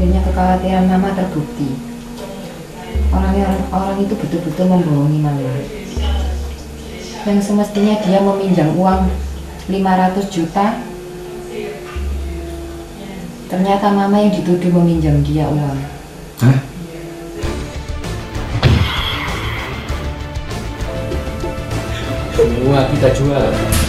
kekhawatiran mama terbukti. Orang, orang itu betul-betul membohongi mama. Yang semestinya dia meminjam uang 500 juta. Ternyata mama yang dituduh meminjam dia uang. Hah? Semua kita jual.